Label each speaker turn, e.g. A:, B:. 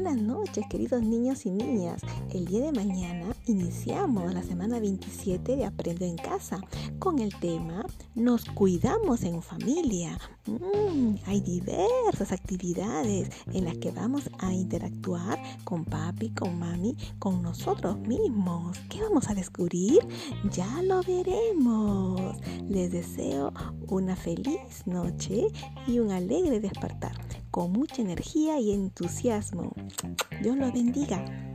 A: noches, queridos niños y niñas. El día de mañana iniciamos la semana 27 de Aprendo en Casa con el tema Nos cuidamos en familia. Mm, hay diversas actividades en las que vamos a interactuar con papi, con mami, con nosotros mismos. ¿Qué vamos a descubrir? Ya lo veremos. Les deseo una feliz noche y un alegre despertar con mucha energía y entusiasmo. Dios lo bendiga.